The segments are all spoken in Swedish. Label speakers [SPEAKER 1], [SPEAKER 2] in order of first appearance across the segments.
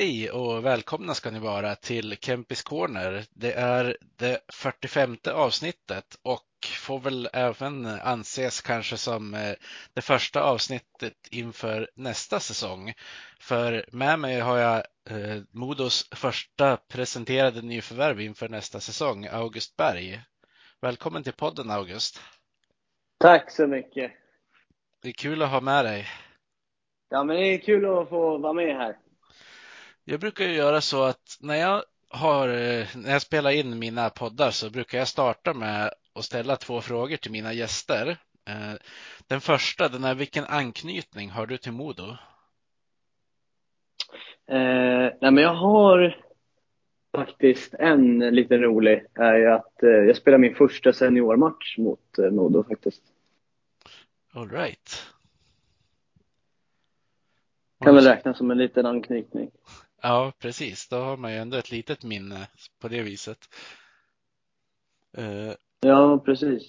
[SPEAKER 1] Hej och välkomna ska ni vara till Kempis Corner. Det är det 45 avsnittet och får väl även anses kanske som eh, det första avsnittet inför nästa säsong. För med mig har jag eh, Modos första presenterade nyförvärv inför nästa säsong, August Berg. Välkommen till podden August.
[SPEAKER 2] Tack så mycket.
[SPEAKER 1] Det är kul att ha med dig.
[SPEAKER 2] Ja, men det är kul att få vara med här.
[SPEAKER 1] Jag brukar ju göra så att när jag har, när jag spelar in mina poddar så brukar jag starta med att ställa två frågor till mina gäster. Eh, Den första, den är vilken anknytning har du till Modo?
[SPEAKER 2] Eh, nej, men jag har faktiskt en liten rolig. Är att eh, jag spelar min första seniormatch mot eh, Modo faktiskt.
[SPEAKER 1] All right.
[SPEAKER 2] Kan väl räknas som en liten anknytning.
[SPEAKER 1] Ja, precis. Då har man ju ändå ett litet minne på det viset. Eh,
[SPEAKER 2] Ja, precis.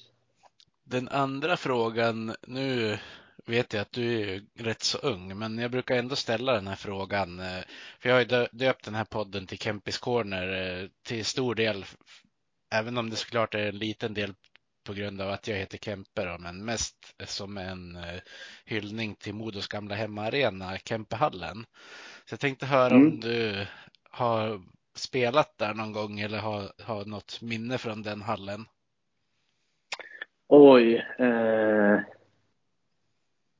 [SPEAKER 1] Den andra frågan, nu vet jag att du är rätt så ung, men jag brukar ändå ställa den här frågan. eh, För jag har ju dö- döpt den här podden till Kempis Corner eh, till stor del, även om det såklart är en liten del på grund av att jag heter Kempe då, men mest som en hyllning till Modos gamla hemmaarena, Kempehallen. Så jag tänkte höra om
[SPEAKER 2] Mm.
[SPEAKER 1] du har spelat där någon gång eller har, har något minne från den hallen?
[SPEAKER 2] Oj. Eh,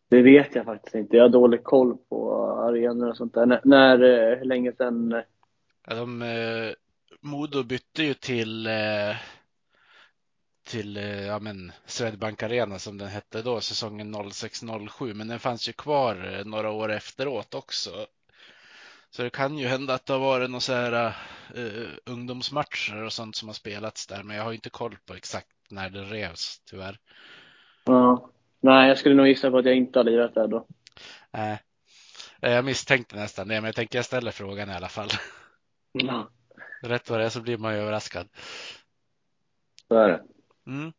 [SPEAKER 2] det vet jag faktiskt inte. Jag har dålig koll på arenor och sånt där. När, när eh, hur länge sedan?
[SPEAKER 1] Ja, de, eh, Modo bytte ju till, eh, till eh, ja, men Swedbank Arena som den hette då, säsongen 06-07, men den fanns ju kvar eh, några år efteråt också. Så det kan ju hända att det har varit några så här eh, ungdomsmatcher och sånt som har spelats där, men jag har inte koll på exakt när det revs tyvärr.
[SPEAKER 2] Ja. Nej, jag skulle nog gissa på att jag inte har lirat där då.
[SPEAKER 1] Nej, Eh, jag misstänkte nästan det, men jag tänker jag ställer frågan i alla fall.
[SPEAKER 2] Ja,
[SPEAKER 1] Rätt vad det är så blir man ju överraskad.
[SPEAKER 2] så är det.
[SPEAKER 1] Mm.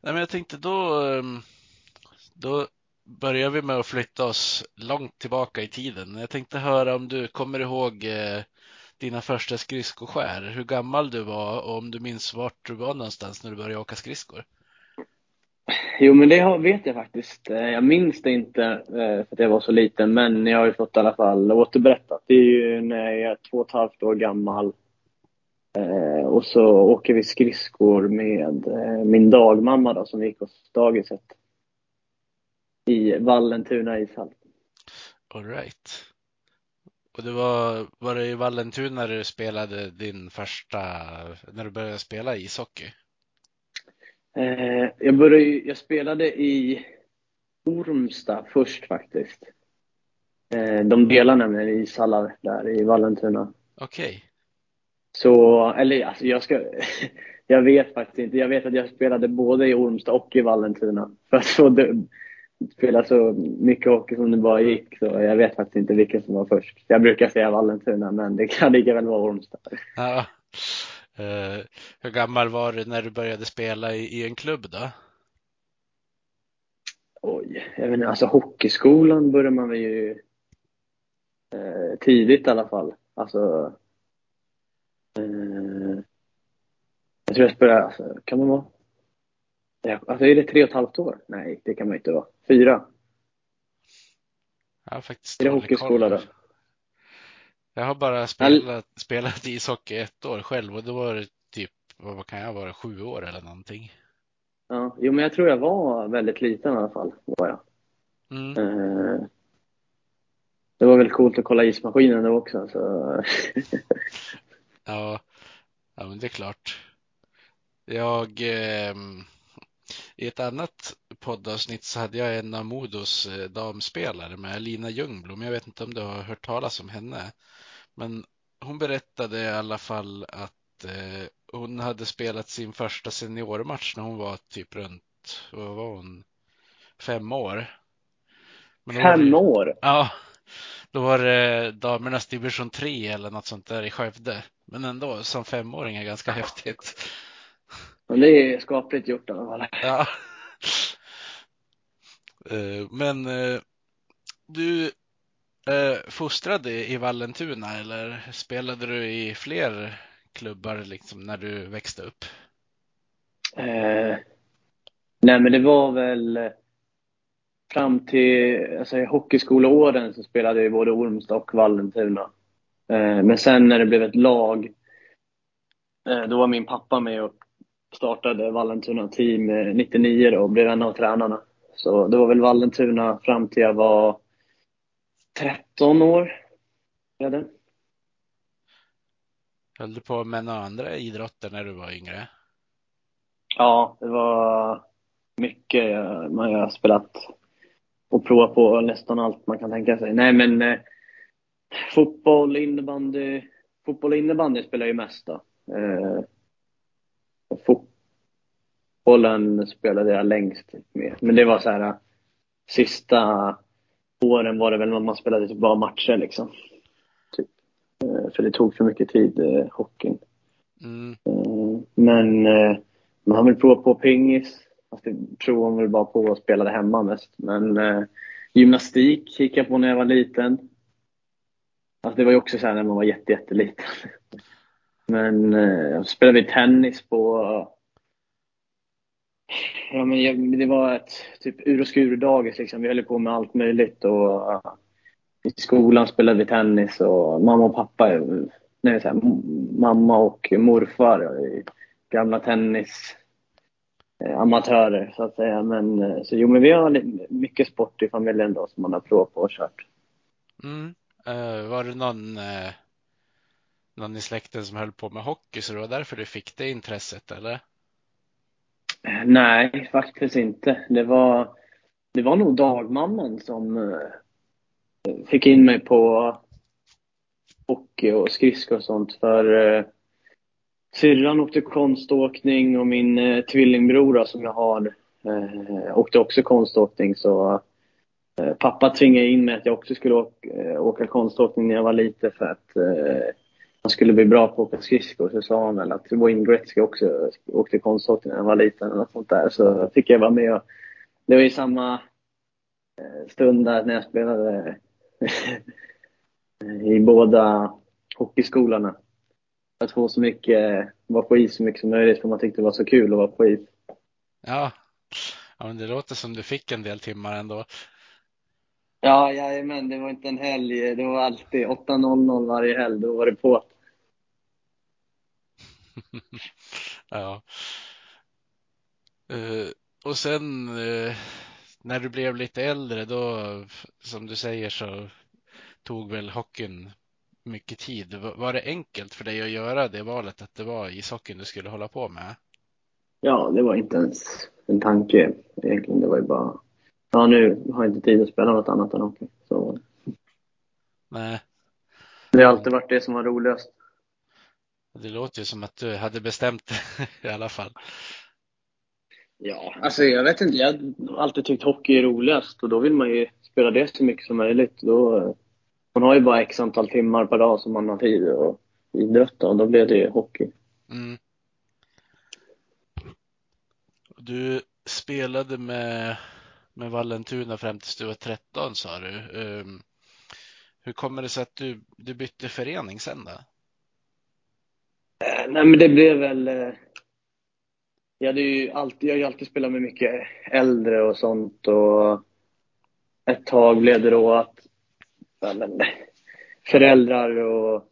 [SPEAKER 1] Nej, men jag tänkte då, ehm, då börjar vi med att flytta oss långt tillbaka i tiden. Jag tänkte höra om du kommer ihåg eh, dina första skridskoskär, hur gammal du var och om du minns vart du var någonstans när du började åka skridskor.
[SPEAKER 2] Jo, men det vet jag faktiskt. Eh, jag minns det inte eh, för att jag var så liten, men jag har ju fått i alla fall återberättat. Det är ju när jag är två och ett halvt år gammal. Eh, och så åker vi skridskor med min dagmamma då, som gick hos dagiset. I Vallentuna ishall.
[SPEAKER 1] All right. Och det var, var det i Vallentuna du spelade din första, när du började spela ishockey?
[SPEAKER 2] Eh, Jag, började, jag spelade i Ormsta först faktiskt. Eh, De delar nämligen ishallar där i Vallentuna.
[SPEAKER 1] Okej.
[SPEAKER 2] Så, eller alltså jag ska, jag vet faktiskt inte. Jag vet att jag spelade både i Ormsta och i Vallentuna. För att få dö- spela så mycket hockey som det bara gick. Så jag vet faktiskt inte vilken som var först. Jag brukar säga Vallentuna, men det kan lika väl vara Ormsta.
[SPEAKER 1] Ja. Eh, hur gammal var du när du började spela i, i en klubb då?
[SPEAKER 2] Oj, jag vet inte, alltså hockeyskolan börjar man väl ju eh, tidigt i alla fall. Alltså, eh, tror jag spelade, alltså, kan man vara? Alltså är det tre och ett halvt år? Nej, det kan man inte vara. Fyra?
[SPEAKER 1] Jag har faktiskt
[SPEAKER 2] Är det hockeyskola då?
[SPEAKER 1] Jag har bara spelat, spelat ishockey ett år själv och då var det typ, vad kan jag vara, sju år eller någonting.
[SPEAKER 2] Ja, jo men jag tror jag var väldigt liten i alla fall. Var jag.
[SPEAKER 1] Mm.
[SPEAKER 2] Eh, det var väl coolt att kolla ismaskinen då också. Så.
[SPEAKER 1] Ja, ja, men det är klart. Jag, ehm, i ett annat poddavsnitt så hade jag en av Modos eh, damspelare med Lina Ljungblom. Jag vet inte om du har hört talas om henne. Men hon berättade i alla fall att eh, hon hade spelat sin första seniormatch när hon var typ runt, vad var hon, fem år.
[SPEAKER 2] Fem år?
[SPEAKER 1] Ja, då var det damernas division 3 eller något sånt där i Skövde. Men ändå, som femåring är ganska häftigt.
[SPEAKER 2] Men det är skapligt gjort i alla fall.
[SPEAKER 1] Ja. Eh, Men eh, du eh, fostrade i Vallentuna eller spelade du i fler klubbar liksom när du växte upp?
[SPEAKER 2] Eh, nej men det var väl fram till alltså, hockeyskoleåren så spelade jag i både Ormstad och Vallentuna. Eh, men sen när det blev ett lag, eh, då var min pappa med och startade Vallentuna team eh, 99 då och blev en av tränarna. Så det var väl Vallentuna fram till jag var 13 år. Det.
[SPEAKER 1] Höll du på med några andra idrotter när du var yngre?
[SPEAKER 2] Ja, det var mycket. eh, Man har spelat och provat på nästan allt man kan tänka sig. Nej, men eh, fotboll, innebandy. Fotboll och innebandy spelar jag ju mest då. Eh, fotbollen spelade jag längst med. Men det var så här, sista åren var det väl när man spelade typ bara matcher liksom. Typ. Eh, för det tog för mycket tid, eh, hockeyn.
[SPEAKER 1] Mm.
[SPEAKER 2] Eh, Men man har väl provat på pingis. Fast det provar man väl bara på och spelade hemma mest. Men gymnastik kikade jag på när jag var liten. Alltså det var ju också så här när man var jätte, jätteliten. Men eh, spelade vi tennis på... Ja, men jag, det var ett typ ur och skur dagis liksom. Vi höll på med allt möjligt. Och, uh, I skolan spelade vi tennis och mamma och pappa, nej, så här, mamma och morfar är gamla tennis eh, amatörer så att säga. Men, eh, så jo, men vi har mycket sport i familjen då som man har provat på och kört.
[SPEAKER 1] Mm. Uh, var det någon, uh, någon i släkten som höll på med hockey så det var därför du fick det intresset eller?
[SPEAKER 2] Nej, faktiskt inte. Det var, det var nog dagmamman som eh, fick in mig på hockey och skridskor och sånt. För eh, syrran åkte konståkning och min eh, tvillingbror då, som jag har eh, åkte också konståkning. Så eh, pappa tvingade in mig att jag också skulle åka, eh, åka konståkning när jag var liten för att eh, han skulle bli bra på att åka skridskor. Så sa han väl att Wayne Gretzky också åkte konståkning när han var liten. Eller något sånt där. Så fick jag vara med och det var i samma eh, stund där när jag spelade eh, i båda hockeyskolorna. Att få så mycket, vara på is så mycket som möjligt för man tyckte det var så kul att vara på is.
[SPEAKER 1] Ja. ja, men det låter som du fick en del timmar ändå.
[SPEAKER 2] Ja, jajamän, det var inte en helg. Det var alltid 8.00 varje helg. Då var det på.
[SPEAKER 1] Ja. Eh, och sen eh, när du blev lite äldre då, som du säger så tog väl hockeyn mycket tid. Var, var det enkelt för dig att göra det valet att det var ishockeyn du skulle hålla på med?
[SPEAKER 2] Ja, det var inte ens en tanke egentligen. Det var ju bara, ja nu har jag inte tid att spela något annat än hockey. Så
[SPEAKER 1] Nej,
[SPEAKER 2] det har alltid varit det som var roligast.
[SPEAKER 1] det låter ju som att du hade bestämt det i alla fall.
[SPEAKER 2] Ja, alltså jag vet inte. Jag har alltid tyckt hockey är roligast och då vill man ju spela det så mycket som möjligt. Då, man har ju bara x antal timmar per dag som man har tid att idrotta och då blev det ju hockey.
[SPEAKER 1] Mm. Du spelade med, med Vallentuna fram tills du var 13 sa du. Um, hur kommer det sig att du, du bytte förening sen då?
[SPEAKER 2] Eh, nej men det blev väl, eh, jag, hade ju alltid, jag har ju alltid spelat med mycket äldre och sånt och ett tag blev det då att ja, men, föräldrar och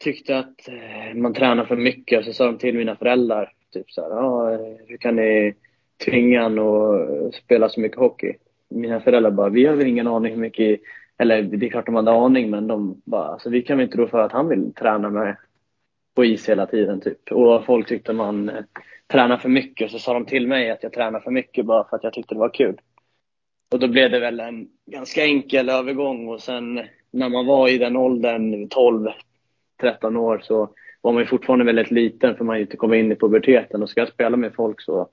[SPEAKER 2] tyckte att eh, man tränar för mycket. och Så sa de till mina föräldrar, typ så här, ja, hur kan ni tvinga och att eh, spela så mycket hockey? Mina föräldrar bara, vi har väl ingen aning hur mycket, eller det är klart de hade aning, men de bara, alltså vi kan väl inte tro för att han vill träna med på is hela tiden typ. Och folk tyckte man eh, tränar för mycket. och Så sa de till mig att jag tränar för mycket bara för att jag tyckte det var kul. Och då blev det väl en ganska enkel övergång och sen när man var i den åldern, 12, 13 år, så var man ju fortfarande väldigt liten för man ju inte kom in i puberteten. Och ska jag spela med folk så,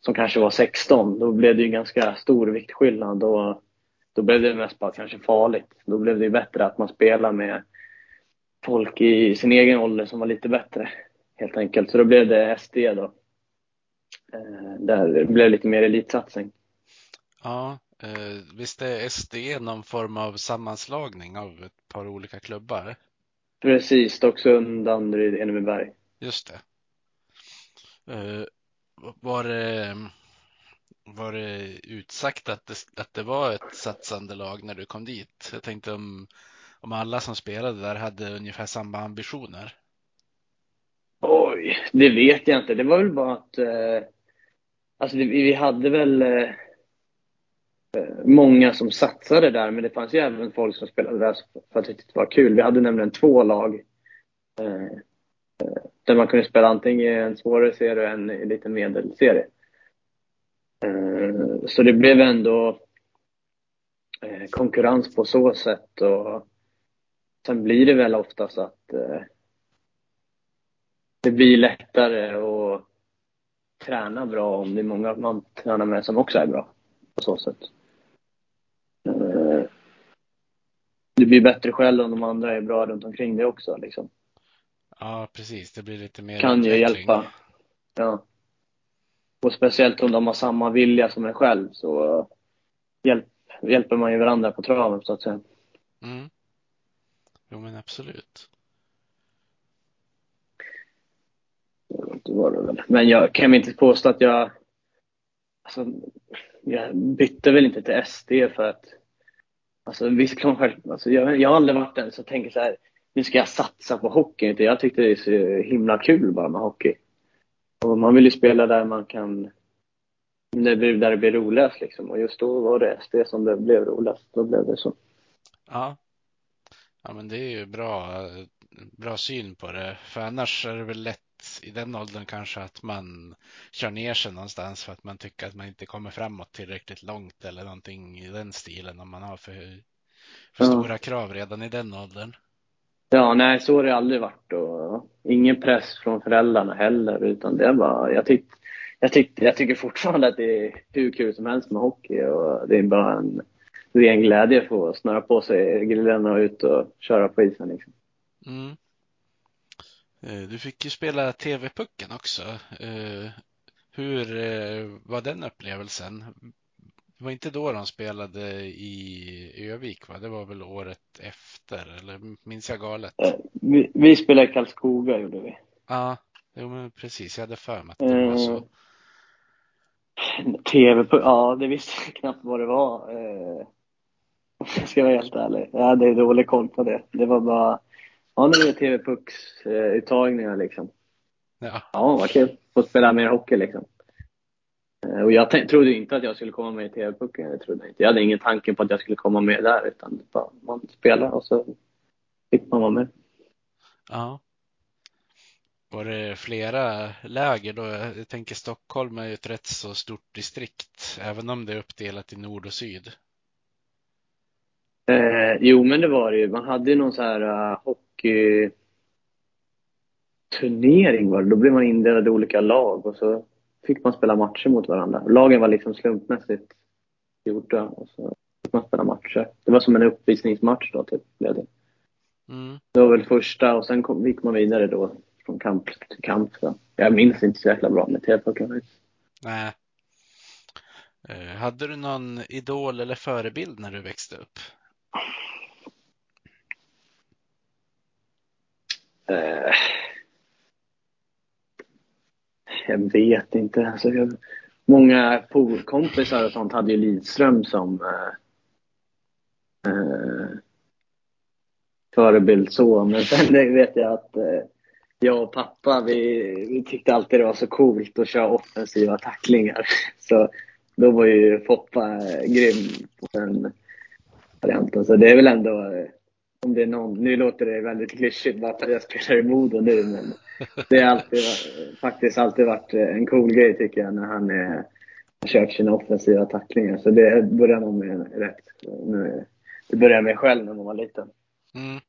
[SPEAKER 2] som kanske var 16, då blev det ju en ganska stor viktskillnad. Och då blev det mest bara kanske farligt. Då blev det ju bättre att man spelar med folk i sin egen ålder som var lite bättre, helt enkelt. Så då blev det SD då. Eh, där det blev lite mer elitsatsning.
[SPEAKER 1] Ja, eh, visst är SD någon form av sammanslagning av ett par olika klubbar?
[SPEAKER 2] Precis, Stocksund, Danderyd, Enebyberg.
[SPEAKER 1] Just det. Var det, var det utsagt att det, att det var ett satsande lag när du kom dit? Jag tänkte om, om alla som spelade där hade ungefär samma ambitioner.
[SPEAKER 2] Oj, det vet jag inte. Det var väl bara att eh, alltså vi, vi hade väl eh, eh många som satsade där, men det fanns ju även folk som spelade där för att det var kul. Vi hade nämligen två lag eh, där man kunde spela antingen en svårare serie och en lite medelserie. Eh, så det blev ändå eh, konkurrens på så sätt och sen blir det väl oftast att eh, det blir lättare att träna bra om det är många man tränar med som också är bra på så sätt. Det blir bättre själv om de andra är bra runt omkring dig också. Liksom.
[SPEAKER 1] Ja, precis. Det blir lite mer
[SPEAKER 2] Kan ju hjälpa. Ja. Och speciellt om de har samma vilja som en själv så hjälp, hjälper man ju varandra på traven så att säga.
[SPEAKER 1] Mm. Jo men absolut.
[SPEAKER 2] Det var det väl. Men jag kan inte påstå att jag Alltså, jag bytte väl inte till SD för att Alltså visst själv, alltså, jag, jag har aldrig varit den som tänker så här, nu ska jag satsa på hockey. Jag tyckte det är så himla kul bara med hockey. Och man vill ju spela där man kan, där det blir roligast liksom. Och just då var det SD som det blev roligast. Då blev det så.
[SPEAKER 1] Ja. Ja men det är ju bra, bra syn på det. För annars är det väl lätt i den åldern kanske att man kör ner sig någonstans för att man tycker att man inte kommer framåt tillräckligt långt eller någonting i den stilen om man har för, för ja. stora krav redan i den åldern.
[SPEAKER 2] Ja, nej, så har det aldrig varit och ingen press från föräldrarna heller utan det är bara, jag tyckte jag, tyck, jag tycker fortfarande att det är hur kul som helst med hockey och det är bara en ren glädje att få snöra på sig grillorna och ut och köra på isen. Liksom.
[SPEAKER 1] Mm. Eh, du fick ju spela TV-pucken också. Eh, hur eh, var den upplevelsen? Det var inte då de spelade i Övik, va? Det var väl året efter, eller minns jag galet?
[SPEAKER 2] Vi, vi spelade i Karlskoga, gjorde vi.
[SPEAKER 1] Ja, jo, men precis. Jag hade för mig att det var så.
[SPEAKER 2] TV, ja, det visste jag knappt vad det var. Om jag ska vara helt ärlig. Jag hade dålig koll på det. Det var bara Ja, nu är det TV-pucksuttagningar liksom.
[SPEAKER 1] Ja.
[SPEAKER 2] ja, vad kul. Få spela mer hockey liksom. Eh, och jag trodde inte att jag skulle komma med i TV-pucken. Jag, trodde inte. jag hade ingen tanke på att jag skulle komma med där. Utan bara, man spelar och så fick man vara med.
[SPEAKER 1] Ja. Var det flera läger då? Jag tänker Stockholm är ju ett rätt så stort distrikt, även om det är uppdelat i nord och syd.
[SPEAKER 2] Eh, jo, men det var det ju. Man hade ju någon så här uh, hockeyturnering var det. Då blev man indelad i olika lag och så fick man spela matcher mot varandra. Lagen var liksom slumpmässigt gjorda och så fick man spela matcher. Det var som en uppvisningsmatch då, typ, blev det. Mm. Det var väl första och sen kom, gick man vidare då från kamp till kamp. Så. Jag minns inte så jäkla bra med TV-pucken.
[SPEAKER 1] Nej. Uh, hade du någon idol eller förebild när du växte upp?
[SPEAKER 2] Eh, jag vet inte. Alltså, jag, många kompisar och sånt hade ju Lidström som eh, eh, förebild så. Men sen det vet jag att eh, jag och pappa vi, vi tyckte alltid det var så coolt att köra offensiva tacklingar. Så då var ju Foppa eh, grym på den varianten. Så det är väl ändå, eh, om det är någon, nu låter det väldigt klyschigt bara för att jag spelar i Modo nu, men det har alltid, faktiskt alltid varit en cool grej tycker jag när han är, har kört sina offensiva tacklingar. Så det börjar man med rätt. Nu, det började med själv när man var liten.
[SPEAKER 1] Mm.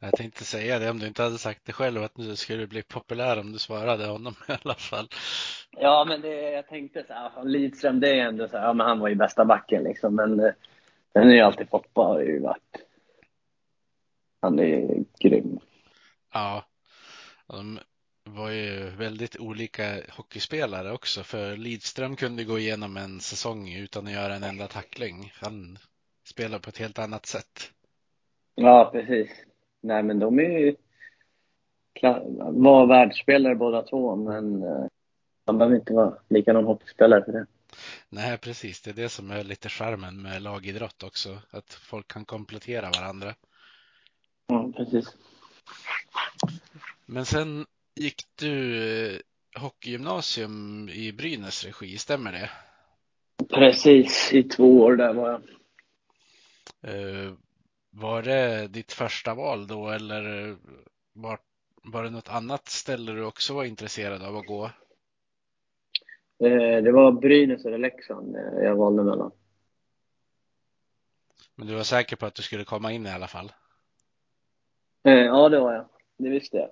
[SPEAKER 1] Jag tänkte säga det om du inte hade sagt det själv att du skulle bli populär om du svarade honom i alla fall.
[SPEAKER 2] Ja, men det, jag tänkte så här, Lidström det är ändå så här, ja men han var ju bästa backen liksom, men eh, den är ju alltid Foppa har ju varit. Han är grym.
[SPEAKER 1] Ja, de var ju väldigt olika hockeyspelare också, för Lidström kunde gå igenom en säsong utan att göra en enda tackling. Han spelar på ett helt annat sätt.
[SPEAKER 2] Ja, precis. Nej, men de är ju var världsspelare båda två, men eh, de behöver inte vara likadan hockeyspelare för det.
[SPEAKER 1] Nej, precis. Det är det som är lite charmen med lagidrott också, att folk kan komplettera varandra.
[SPEAKER 2] Ja, precis.
[SPEAKER 1] Men sen gick du eh, hockeygymnasium i Brynäs regi, stämmer det?
[SPEAKER 2] Precis, i två år där var jag.
[SPEAKER 1] Eh, var det ditt första val då eller var, var det något annat ställe du också var intresserad av att gå?
[SPEAKER 2] Eh, det var Brynäs eller Leksand jag valde mellan.
[SPEAKER 1] Men du var säker på att du skulle komma in i alla fall?
[SPEAKER 2] Ja, det var jag. Det visste jag.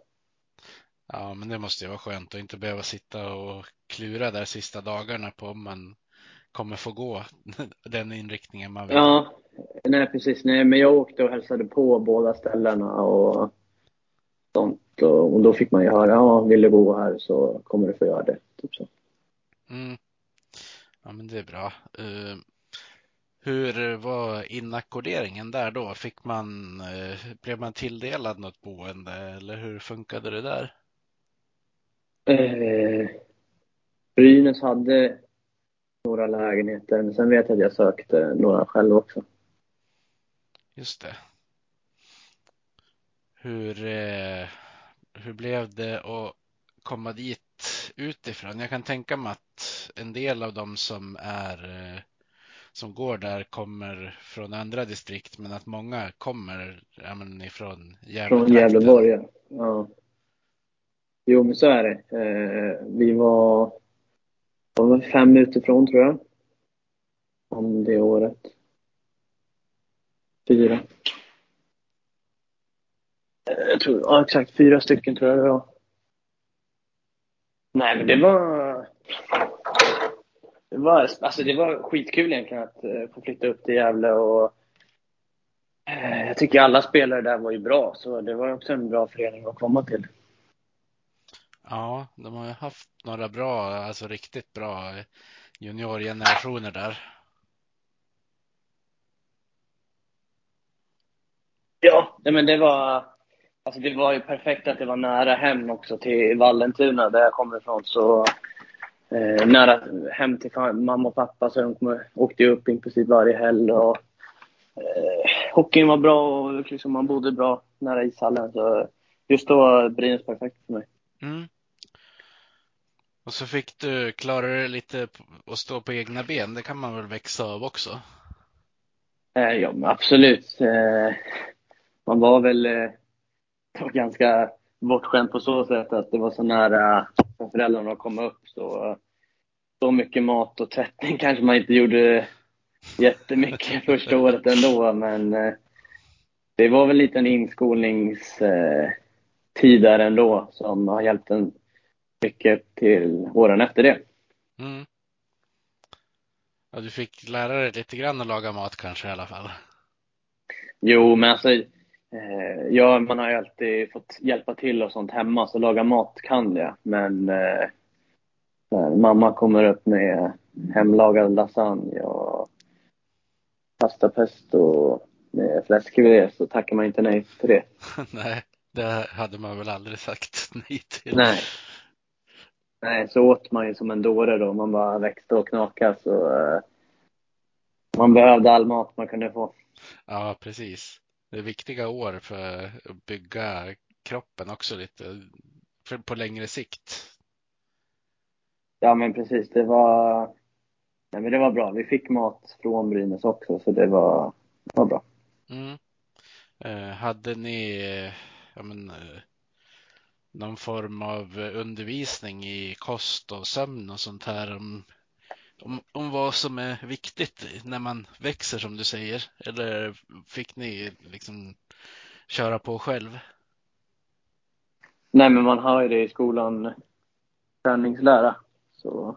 [SPEAKER 1] Ja, men det måste ju vara skönt att inte behöva sitta och klura där sista dagarna på om man kommer få gå den inriktningen man vill.
[SPEAKER 2] Ja, nej precis. Nej, men jag åkte och hälsade på båda ställena och sånt. Och, då fick man ju höra, ja, vill du bo här så kommer du få göra det. Typ så.
[SPEAKER 1] Mm. Ja, men det är bra. Hur var inackorderingen där då? Fick man, uh, blev man tilldelad något boende eller hur funkade det där?
[SPEAKER 2] Eh, Brynäs hade några lägenheter, men sen vet jag att jag sökte några själv också.
[SPEAKER 1] Just det. Hur, eh, hur blev det att komma dit utifrån? Jag kan tänka mig att en del av dem som är eh, som går där kommer från andra distrikt, men att många kommer ja, men ifrån
[SPEAKER 2] Gävle Från Gävleborg, ja. ja. Jo, men så är det. Eh, vi var, var fem minuter ifrån, tror jag. Om det året. Fyra. Eh, jag tror, ja exakt, fyra stycken tror jag det var. Nej, men det var... Det var, alltså det var skitkul egentligen att uh, få flytta upp till Gävle och uh, jag tycker alla spelare där var ju bra, så det var också en bra förening att komma till.
[SPEAKER 1] Ja, de har ju haft några bra, alltså riktigt bra juniorgenerationer där.
[SPEAKER 2] Ja, men det var, alltså det var ju perfekt att det var nära hem också till Vallentuna där jag kommer ifrån. Så eh, nära hem till mamma och pappa så de åkte ju upp i princip varje helg. Och, eh, hockeyn var bra och liksom man bodde bra nära ishallen. Så just då var Brynäs perfekt för mig.
[SPEAKER 1] Mm. Och så fick du klara dig lite att stå på egna ben. Det kan man väl växa av också?
[SPEAKER 2] Eh, ja, absolut. Eh, man var väl eh, ganska bortskämd på så sätt att det var så nära för föräldrarna att komma upp. Så, så mycket mat och tvättning kanske man inte gjorde jättemycket första året ändå, men eh, det var väl lite en inskolningstid där ändå som har hjälpt en mycket till åren efter det. Mm.
[SPEAKER 1] Ja, du fick lära dig lite grann att laga mat kanske i alla fall?
[SPEAKER 2] Jo, men alltså Eh, ja, man har ju alltid fått hjälpa till och sånt hemma, så laga mat kan jag. Men eh, mamma kommer upp med hemlagad lasagne och pasta pesto med fläskfilé så tackar man inte nej till det.
[SPEAKER 1] nej, det hade man väl aldrig sagt nej till.
[SPEAKER 2] Nej. Nej, så åt man ju som en dåre då. Man bara växte och knakade. Så, eh, man behövde all mat man kunde få.
[SPEAKER 1] Ja, precis. Det är viktiga år för att bygga kroppen också lite på längre sikt.
[SPEAKER 2] Ja, men precis. Det var, nej, men det var bra. Vi fick mat från Brynäs också, så det var, det var bra.
[SPEAKER 1] Mm. Eh, hade ni ja, men, eh, någon form av undervisning i kost och sömn och sånt här om, om, om vad som är viktigt när man växer som du säger? Eller fick ni liksom köra på själv?
[SPEAKER 2] Nej, men man har ju det i skolan, träningslära. Så.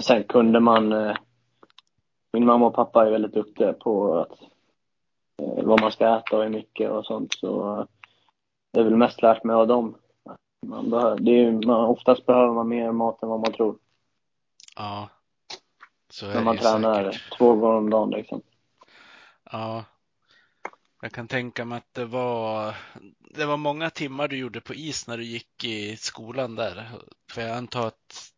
[SPEAKER 2] Sen kunde man, eh, min mamma och pappa är väldigt duktiga på att, eh, vad man ska äta och hur mycket och sånt. Så det är väl mest lärt mig av dem. Man behöver, det är, man, oftast behöver man mer mat än vad man tror.
[SPEAKER 1] Ja, så är
[SPEAKER 2] När man tränar
[SPEAKER 1] säkert.
[SPEAKER 2] två gånger om dagen liksom.
[SPEAKER 1] Ja, jag kan tänka mig att det var, det var många timmar du gjorde på is när du gick i skolan där. För jag antar att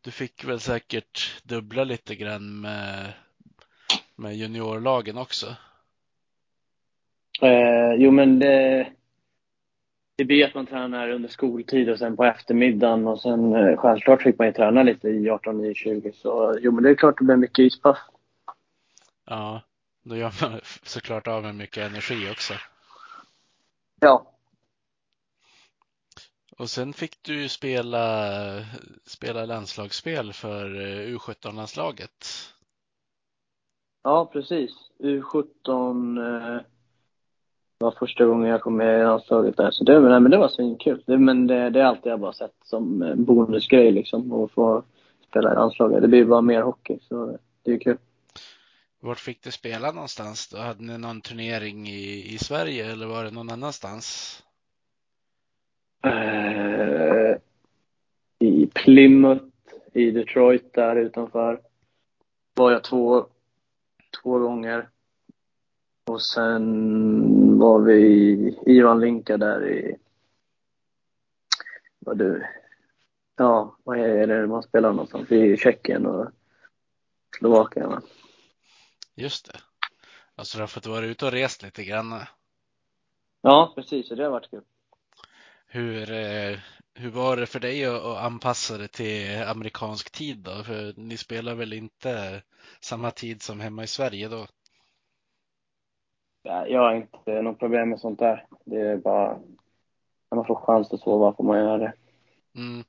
[SPEAKER 1] du fick väl säkert dubbla lite grann med, med juniorlagen också.
[SPEAKER 2] Eh, jo, men det, det blir att man tränar under skoltid och sen på eftermiddagen och sen eh, självklart fick man ju träna lite i 18, 9, 20. Så jo, men det är klart det blir mycket ispass.
[SPEAKER 1] Ja, då gör man såklart av med mycket energi också.
[SPEAKER 2] Ja,
[SPEAKER 1] Och sen fick du spela, spela landslagsspel för eh, U17-landslaget.
[SPEAKER 2] ja precis. U17 eh, var första gången jag kom med i landslaget där. Så det, nej, men det var svinkul. Det, men det, det är alltid jag bara sett som bonusgrej liksom, att få spela i landslaget. Det blir bara mer hockey, så det är kul.
[SPEAKER 1] Vart fick du spela någonstans då? Hade ni någon turnering i, i Sverige eller var det någon annanstans?
[SPEAKER 2] Eh, I Plymouth, i Detroit där utanför, var jag två, två gånger. Och sen var vi i Ivan Linka där i, vad du, ja, vad är det man spelar någonstans? I Tjeckien och Slovakien va?
[SPEAKER 1] Just det. Alltså du har fått vara ute och rest lite grann.
[SPEAKER 2] Ja, precis, det har varit kul.
[SPEAKER 1] Hur, eh, hur var det för dig att, att anpassa det till amerikansk tid då? För ni spelar väl inte samma tid som hemma i Sverige då?
[SPEAKER 2] Ja, Jag har inte något problem med sånt där. Det är bara, när man får chans att sova får man göra det.
[SPEAKER 1] Mm.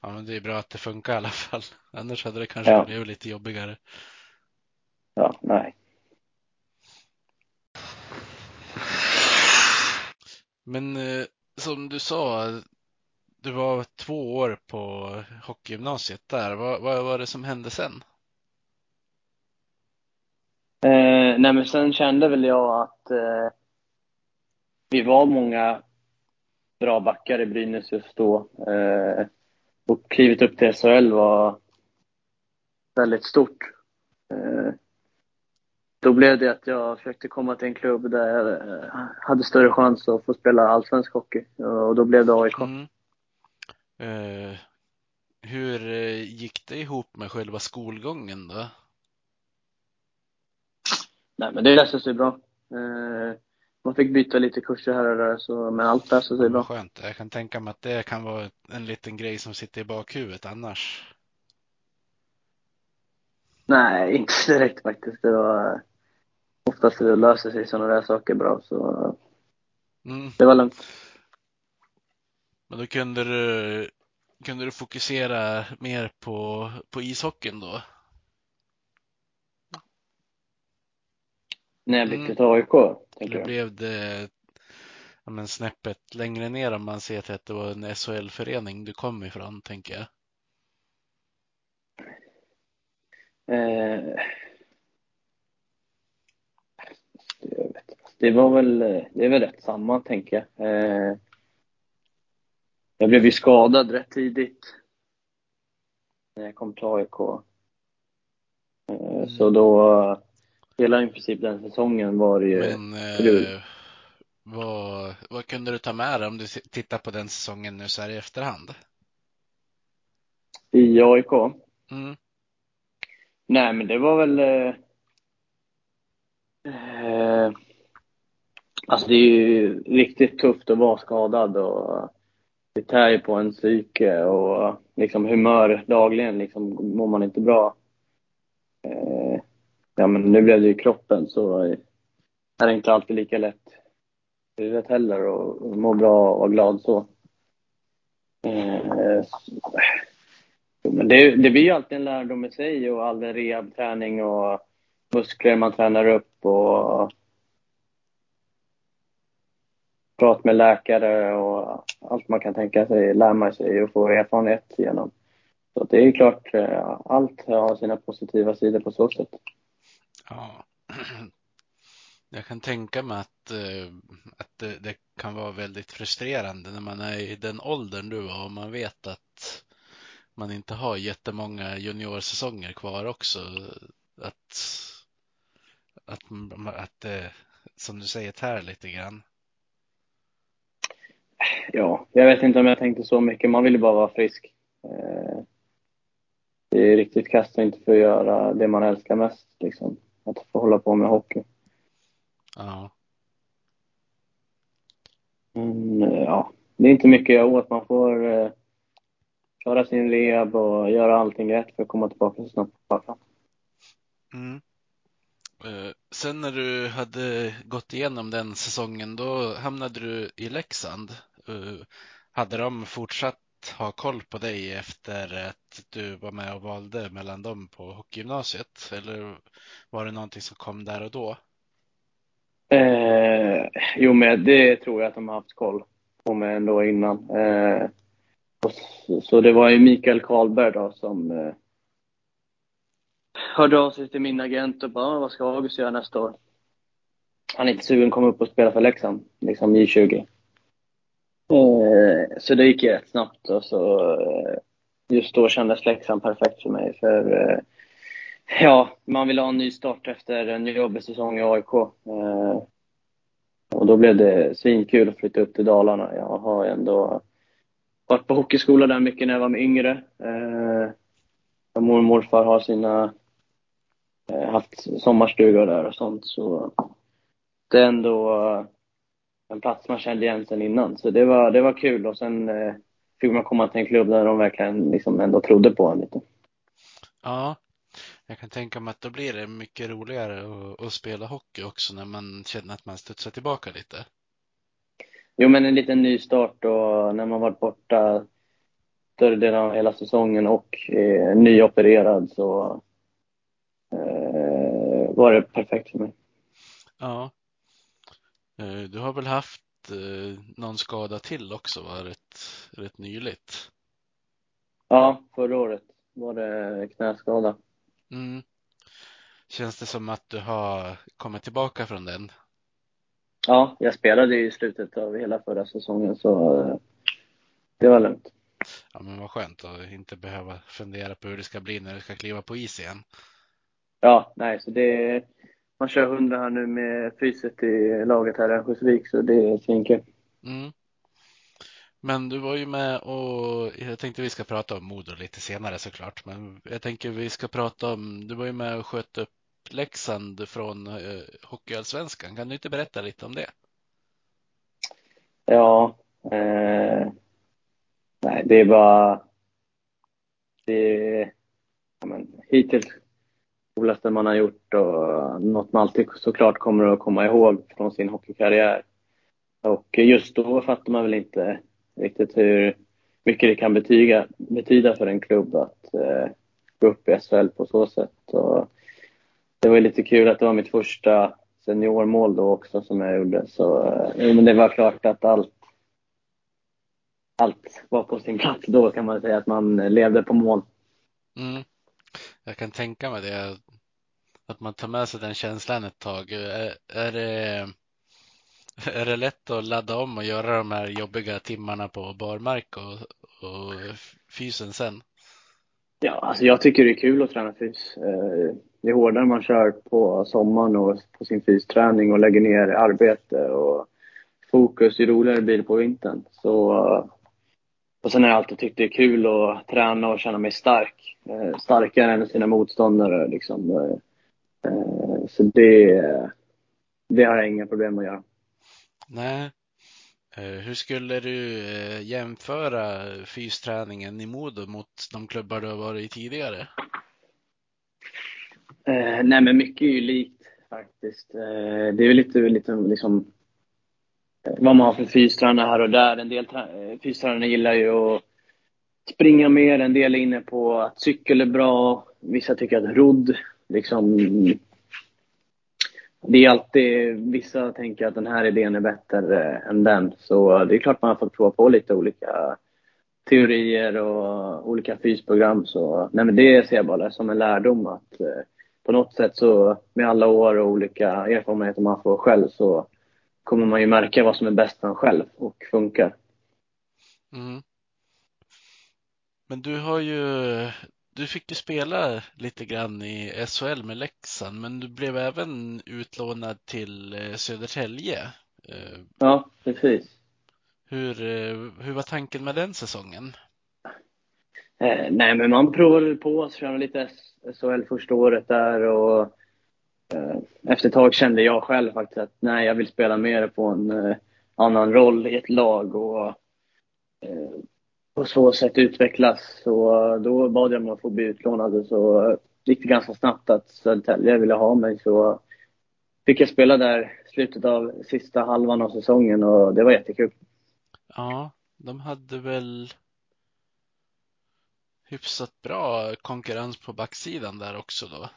[SPEAKER 1] Ja, men det är bra att det funkar i alla fall. Annars hade det kanske
[SPEAKER 2] Ja.
[SPEAKER 1] blivit lite jobbigare.
[SPEAKER 2] Ja, nej.
[SPEAKER 1] Men eh, som du sa, du var två år på hockeygymnasiet där. Vad, vad var det som hände sen?
[SPEAKER 2] Eh, nej, men sen kände väl jag att eh, vi var många bra backar i Brynäs just då. Eh, och klivet upp till SHL var väldigt stort. Eh, då blev det att jag försökte komma till en klubb där jag eh, hade större chans att få spela allsvensk hockey. Och då blev det AIK.
[SPEAKER 1] Mm. Eh, hur eh, gick det ihop med själva skolgången då?
[SPEAKER 2] Nej, men det löste sig bra. Eh, man fick byta lite kurser här och där, så, men allt löste sig bra.
[SPEAKER 1] Skönt. Jag kan tänka mig att det kan vara en liten grej som sitter i bakhuvudet annars.
[SPEAKER 2] Nej, inte direkt faktiskt. Det var, oftast det löser sig sådana där saker bra, så
[SPEAKER 1] Mm.
[SPEAKER 2] det var lugnt.
[SPEAKER 1] Men då kunde du, kunde du fokusera mer på, på ishockeyn då?
[SPEAKER 2] När jag
[SPEAKER 1] Mm.
[SPEAKER 2] bytte till AIK,
[SPEAKER 1] Eller
[SPEAKER 2] jag.
[SPEAKER 1] blev det ja, men snäppet längre ner om man ser till att det var en SHL-förening du kom ifrån, tänker jag.
[SPEAKER 2] Eh, jag det var väl, det är väl rätt samma, tänker jag. Eh, jag blev ju skadad rätt tidigt när jag kom till AIK. Eh, Så då, hela i princip den säsongen var det ju
[SPEAKER 1] Men eh, vad, vad kunde du ta med dig om du tittar på den säsongen nu så här i efterhand?
[SPEAKER 2] I AIK?
[SPEAKER 1] Mm.
[SPEAKER 2] Nej, men det var väl... Eh, eh, alltså det är ju riktigt tufft att vara skadad och det tär ju på en psyke och liksom humör dagligen. Liksom mår man inte bra. Eh, ja, men nu blev det ju kroppen så är det inte alltid lika lätt i huvudet heller och må bra och vara glad så. Eh, men det, det blir ju alltid en lärdom i sig och all rehabträning och muskler man tränar upp och prat med läkare och allt man kan tänka sig lär man sig och får erfarenhet genom. Så det är klart, eh, allt har sina positiva sidor på så sätt.
[SPEAKER 1] Ja. Jag kan tänka mig att, eh, att det, det, kan vara väldigt frustrerande när man är i den åldern du var och man vet att man inte har jättemånga juniorsäsonger kvar också. Att, att, att det, som du säger, tär lite grann.
[SPEAKER 2] Ja, jag vet inte om jag tänkte så mycket. Man ville bara vara frisk. Eh, det är riktigt kast att inte få göra det man älskar mest, liksom. Att få hålla på med hockey.
[SPEAKER 1] Ja.
[SPEAKER 2] Men ja, det är inte mycket jag åt. Man får eh, klara sin rehab och göra allting rätt för att komma tillbaka så snabbt man kan.
[SPEAKER 1] Mm. Eh, sen när du hade gått igenom den säsongen, då hamnade du i Leksand. Eh, hade de fortsatt ha koll på dig efter att du var med och valde mellan dem på hockeygymnasiet? Eller var det någonting som kom där och då?
[SPEAKER 2] Eh, jo, men det tror jag att de har haft koll på mig ändå innan. Eh, så, så, det var ju Mikael Karlberg då som eh, hörde av sig till min agent och bara, ah, vad ska August göra nästa år? Han är inte sugen att komma upp och spela för Leksand, liksom J20. Eh, så det gick ju rätt snabbt och så eh, just då kändes Leksand perfekt för mig. För eh, ja, man vill ha en ny start efter en jobbig säsong i AIK. Och då blev det svinkul att flytta upp till Dalarna. Jag har ändå varit på hockeyskola där mycket när jag var yngre. Eh, mormor och morfar har sina, eh, haft sommarstugor där och sånt. Så det är ändå en plats man kände igen sen innan. Så det var, det var kul och sen eh, fick man komma till en klubb där de verkligen liksom ändå trodde på en lite.
[SPEAKER 1] Ja, jag kan tänka mig att då blir det mycket roligare att, att, spela hockey också när man känner att man studsar tillbaka lite.
[SPEAKER 2] Jo, men en liten ny start och när man varit borta större delen av hela säsongen och eh, nyopererad så eh, var det perfekt för mig.
[SPEAKER 1] Ja. Eh, du har väl haft eh, någon skada till också, var rätt, rätt nyligt?
[SPEAKER 2] Ja, förra året var det knäskada.
[SPEAKER 1] Mm. Känns det som att du har kommit tillbaka från den?
[SPEAKER 2] Ja, jag spelade i slutet av hela förra säsongen så eh, det var lugnt.
[SPEAKER 1] Ja, men vad skönt att inte behöva fundera på hur det ska bli när du ska kliva på is igen.
[SPEAKER 2] Ja, nej, så det man kör hundra här nu med fyset i laget här i Örnsköldsvik så det är svinkul.
[SPEAKER 1] Mm. Men du var ju med och jag tänkte vi ska prata om Modo lite senare såklart. Men jag tänker vi ska prata om, du var ju med och sköt upp Leksand från eh, Hockeyallsvenskan. Kan du inte berätta lite om det?
[SPEAKER 2] Ja, eh, nej det är bara, det är, ja, men, hittills coolaste man har gjort och något man alltid såklart kommer att komma ihåg från sin hockeykarriär. Och just då fattar man väl inte riktigt hur mycket det kan betyga, betyda för en klubb att eh, gå upp i SHL på så sätt. Och det var lite kul att det var mitt första seniormål då också som jag gjorde. Så eh, men det var klart att allt, allt var på sin plats då kan man säga, att man levde på mål.
[SPEAKER 1] Mm. Jag kan tänka mig det, att man tar med sig den känslan ett tag. Är, är det är det lätt att ladda om och göra de här jobbiga timmarna på barmark och, och fysen sen?
[SPEAKER 2] Ja, alltså jag tycker det är kul att träna fys. Eh, det är hårdare man kör på sommaren och på sin fysträning och lägger ner arbete och fokus, ju roligare blir det på vintern. Så och sen har jag alltid tyckt det är kul att träna och känna mig stark. Eh, starkare än sina motståndare liksom. Eh, Eh, eh, så det, det har jag inga problem att göra.
[SPEAKER 1] Nej. Hur skulle du jämföra fysträningen i Modo mot de klubbar du har varit i tidigare?
[SPEAKER 2] Eh, nej, men mycket är ju likt faktiskt. Eh, det är lite, lite liksom vad man har för fystränare här och där. En del fystränare gillar ju att springa mer, en del är inne på att cykel är bra. Vissa tycker att rodd, liksom... Det är alltid, vissa tänker att den här idén är bättre än den. Så det är klart man har fått prova på lite olika teorier och olika fysprogram. Så nej men det ser jag bara som en lärdom att eh, på något sätt så med alla år och olika erfarenheter man får själv så kommer man ju märka vad som är bäst för en själv och funkar.
[SPEAKER 1] Mm. Men du har ju, du fick ju spela lite grann i SHL med Leksand, men du blev även utlånad till eh, Södertälje.
[SPEAKER 2] Eh, ja, precis.
[SPEAKER 1] Hur, eh, hur var tanken med den säsongen?
[SPEAKER 2] Eh, nej, men man provade på att köra lite SHL första året där och Eh, efter ett tag kände jag själv faktiskt att nej, jag vill spela mer på en eh, annan roll i ett lag och på så sätt utvecklas. Så då bad jag om att få bli utlånad och så gick det ganska snabbt att Södertälje ville ha mig. Så fick jag spela där slutet av sista halvan av säsongen och det var jättekul.
[SPEAKER 1] Ja, de hade väl hyfsat bra konkurrens på backsidan där också då?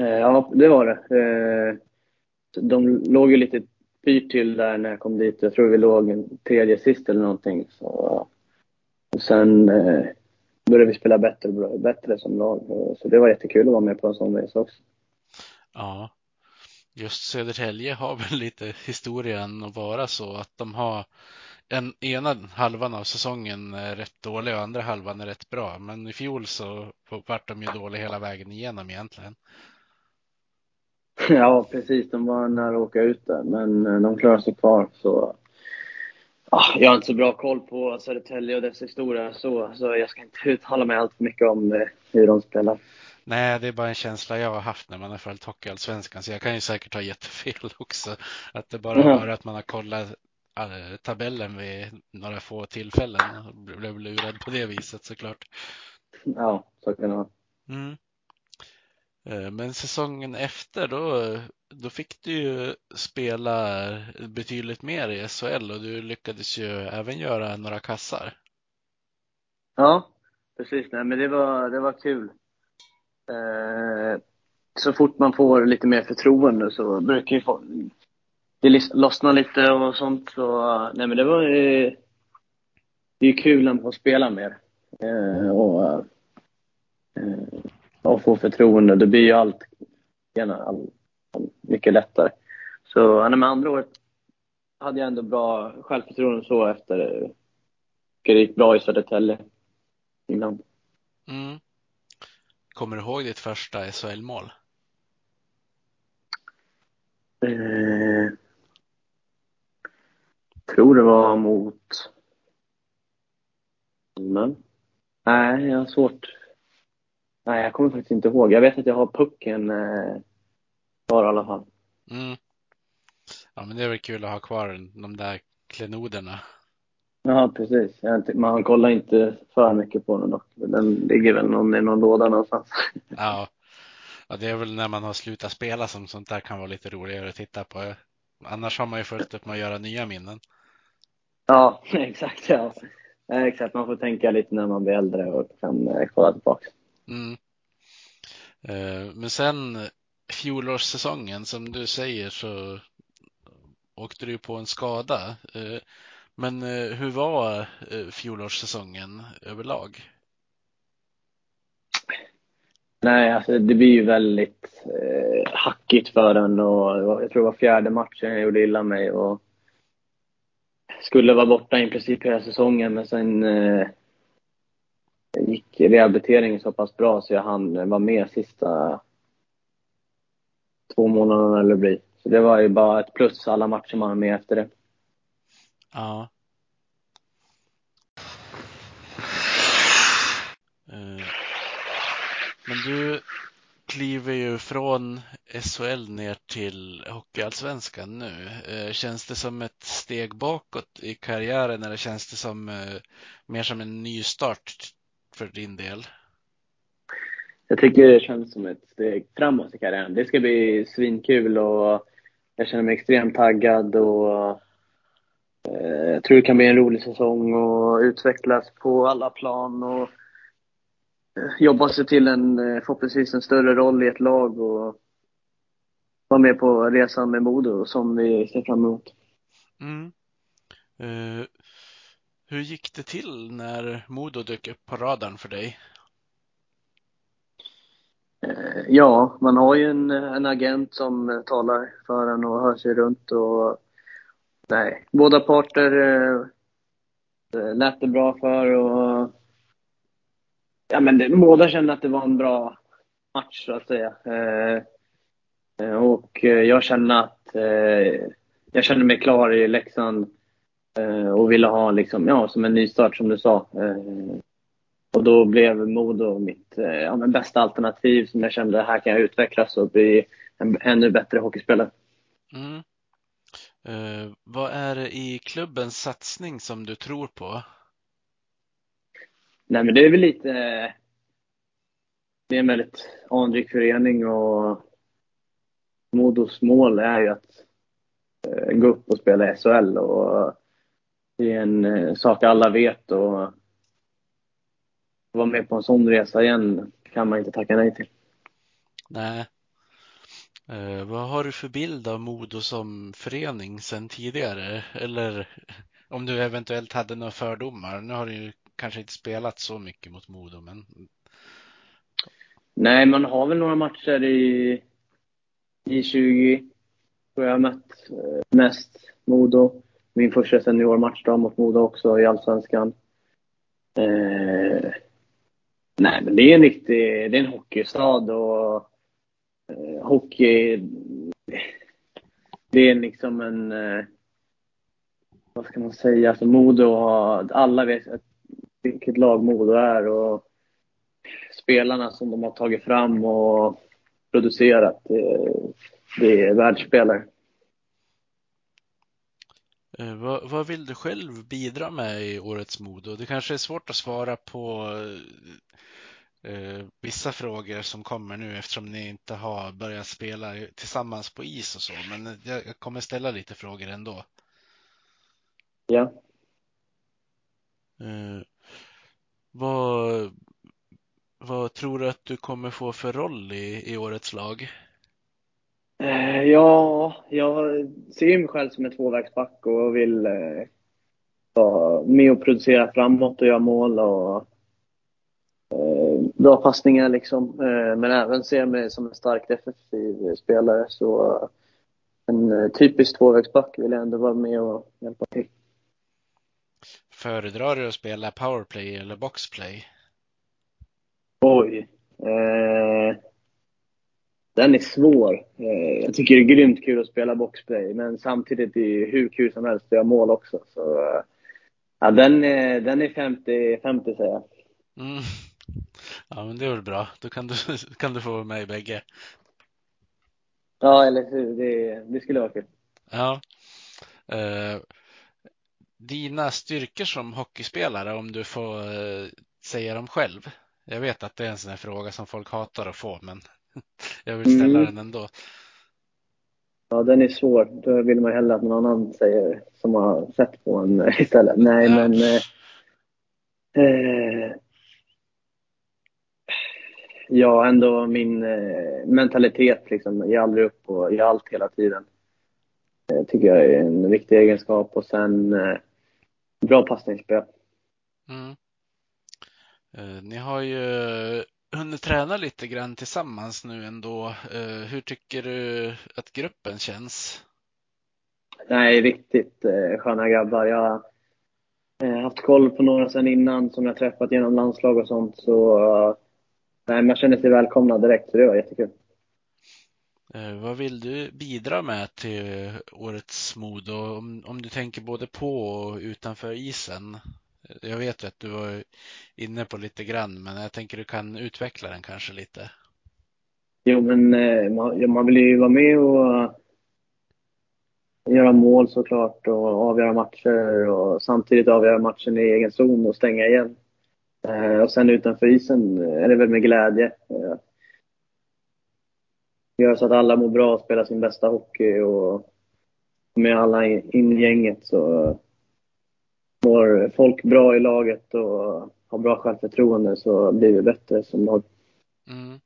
[SPEAKER 2] Eh, ja, det var det. Eh, de låg ju lite pyrt till där när jag kom dit. Jag tror vi låg tredje sist eller någonting. Så, och sen eh, började vi spela bättre, bättre som lag. Så det var jättekul att vara med på en sån resa också.
[SPEAKER 1] Ja, just Södertälje har väl lite historien att vara så att de har en ena halvan av säsongen är rätt dålig och andra halvan är rätt bra. Men i fjol så vart de ju dåliga hela vägen igenom egentligen.
[SPEAKER 2] Ja, precis. De var nära att åka ut där, men eh, de klarade sig kvar. Så... Jag har inte så bra koll på Södertälje och dess historia så, så jag ska inte uttala mig allt för mycket om eh, hur de spelar.
[SPEAKER 1] Nej, det är bara en känsla jag har haft när man har följt Hockeyallsvenskan, så jag kan ju säkert ha jättefel också. Att det bara mm. att man har kollat äh, tabellen vid några få tillfällen och blev lurad på det viset såklart.
[SPEAKER 2] Ja, så kan det vara.
[SPEAKER 1] Mm. Eh, men säsongen efter då, då fick du ju spela betydligt mer i SHL och du lyckades ju även göra några kassar.
[SPEAKER 2] Ja, precis. Nej, men det var, det var kul. Eh, så fort man får lite mer förtroende så brukar ju få, det lossna lite och sånt. Så, nej, men det var ju, det är kul att få spela mer. Eh, och, eh, och få förtroende. Det blir ju allt gärna all, all, mycket lättare. Så med andra året hade jag ändå bra självförtroende så efter det gick bra i Södertälje innan.
[SPEAKER 1] Mm. Kommer du ihåg ditt första SHL-mål?
[SPEAKER 2] Eh, tror det var mot... Men. Nej, jag har svårt. Nej, jag kommer faktiskt inte ihåg. Jag vet att jag har pucken eh, kvar i alla fall.
[SPEAKER 1] Mm. Ja, men det är väl kul att ha kvar de där klenoderna.
[SPEAKER 2] Ja, precis. Man kollar inte för mycket på den dock. Den ligger väl någon, i någon låda någonstans.
[SPEAKER 1] Ja. ja, det är väl när man har slutat spela som sånt där kan vara lite roligare att titta på. Annars har man ju fullt upp med att göra nya minnen.
[SPEAKER 2] Ja, exakt. Ja. Exakt, man får tänka lite när man blir äldre och kan eh, kolla tillbaka.
[SPEAKER 1] Mm. Eh, men sen fjolårssäsongen som du säger så åkte du på en skada. Eh, men eh, hur var fjolårssäsongen överlag?
[SPEAKER 2] Nej, alltså det blir ju väldigt eh, hackigt för en och jag tror det var fjärde matchen jag gjorde illa mig och skulle vara borta i princip hela säsongen men sen eh, gick rehabiliteringen så pass bra så jag hann vara med sista två månaderna eller bli. Så det var ju bara ett plus alla matcher man var med efter det.
[SPEAKER 1] Ja. Eh, men du kliver ju från SHL ner till Hockeyallsvenskan nu. Eh, känns det som ett steg bakåt i karriären eller känns det som eh, mer som en ny start för din del?
[SPEAKER 2] Jag tycker det känns som ett steg framåt i karriären. Det ska bli svinkul och jag känner mig extremt taggad och jag tror det kan bli en rolig säsong och utvecklas på alla plan och jobba sig till en, eh, förhoppningsvis en större roll i ett lag och vara med på resan med Modo som vi ser fram emot.
[SPEAKER 1] Mm. Hur gick det till när Modo dök upp på radarn för dig?
[SPEAKER 2] Eh, ja, man har ju en, en agent som eh, talar för en och hör sig runt och nej, båda parter uh, lät det bra för och ja, men det, båda kände att det var en bra match, så att säga. Eh, och jag kände att eh, jag kände mig klar i Leksand och ville ha liksom, ja, som en nystart, som du sa. Eh, och då blev Modo mitt ja, men bästa alternativ som jag kände, här kan jag utvecklas och bli en ännu bättre hockeyspelare.
[SPEAKER 1] Mm. vad är det i klubbens satsning som du tror på?
[SPEAKER 2] Nej, men det är väl lite... Det är en väldigt anrik förening och Modos mål är ju att eh, gå upp och spela i SHL och det är en eh, sak alla vet och vara med på en sån resa igen kan man inte tacka nej till.
[SPEAKER 1] Nej. Eh, vad har du för bild av Modo som förening sedan tidigare? Eller om du eventuellt hade några fördomar? Nu har du ju kanske inte spelat så mycket mot Modo, men...
[SPEAKER 2] Nej, man har väl några matcher i, i 20 tror jag mött eh, mest Modo. Min första seniormatch då mot Modo också i Allsvenskan. Eh, nej, men det är en riktig, det är en hockeystad och eh, hockey, det är liksom en, eh, vad ska man säga, alltså Modo har, alla vet vilket lag Modo är och spelarna som de har tagit fram och producerat. Det, det är världsspelare.
[SPEAKER 1] Eh, vad, vad, vill du själv bidra med i årets Modo? Det kanske är svårt att svara på eh, vissa frågor som kommer nu eftersom ni inte har börjat spela tillsammans på is och så, men jag kommer ställa lite frågor ändå.
[SPEAKER 2] Ja.
[SPEAKER 1] Eh, vad, vad tror du att du kommer få för roll i, i årets lag?
[SPEAKER 2] Eh, ja, jag ser mig själv som en tvåvägsback och vill eh, vara med och producera framåt och göra mål och eh, bra passningar liksom. Men även ser mig som en stark defensiv spelare. Så en typisk tvåvägsback vill jag ändå vara med och hjälpa till.
[SPEAKER 1] Föredrar du att spela powerplay eller boxplay?
[SPEAKER 2] Oj. Eh, den är svår. Eh, jag tycker det är grymt kul att spela boxplay, men samtidigt är det hur kul som helst att göra mål också. Så, eh, ja, den, är, den är 50-50 säger jag.
[SPEAKER 1] Mm. Ja, men det är väl bra. Då kan du, kan du få vara med i bägge.
[SPEAKER 2] Ja, eller hur. Det, det skulle vara kul.
[SPEAKER 1] Ja. Uh, dina styrkor som hockeyspelare, om du får uh, säga dem själv? Jag vet att det är en sån här fråga som folk hatar att få, men jag vill ställa mm. den ändå.
[SPEAKER 2] Ja, den är svår. Då vill man hellre att någon annan säger som har sett på en istället. Nej, ja. men... Eh, eh, ja, ändå min eh, mentalitet liksom. Ge aldrig upp och ge allt hela tiden. Det tycker jag är en viktig egenskap. Och sen eh, bra passningsspel.
[SPEAKER 1] Mm. Eh, ni har ju hunnit träna lite grann tillsammans nu ändå. Eh, hur tycker du att gruppen känns?
[SPEAKER 2] Nej, riktigt eh, sköna grabbar. Jag har haft koll på några sedan innan som jag träffat genom landslag och sånt. Så nej, man känner sig välkomna direkt, så det var jättekul.
[SPEAKER 1] Vad vill du bidra med till årets Modo? Om, om du tänker både på och utanför isen? Jag vet ju att du var inne på lite grann, men jag tänker du kan utveckla den kanske lite.
[SPEAKER 2] Jo, men eh, man, man vill ju vara med och göra mål såklart och avgöra matcher och samtidigt avgöra matchen i egen zon och stänga igen. Eh, och sen utanför isen är det väl med glädje. Eh, gör göra så att alla mår bra och spelar sin bästa hockey och med alla in i gänget så mår folk bra i laget och har bra självförtroende så blir vi bättre som lag. Mm.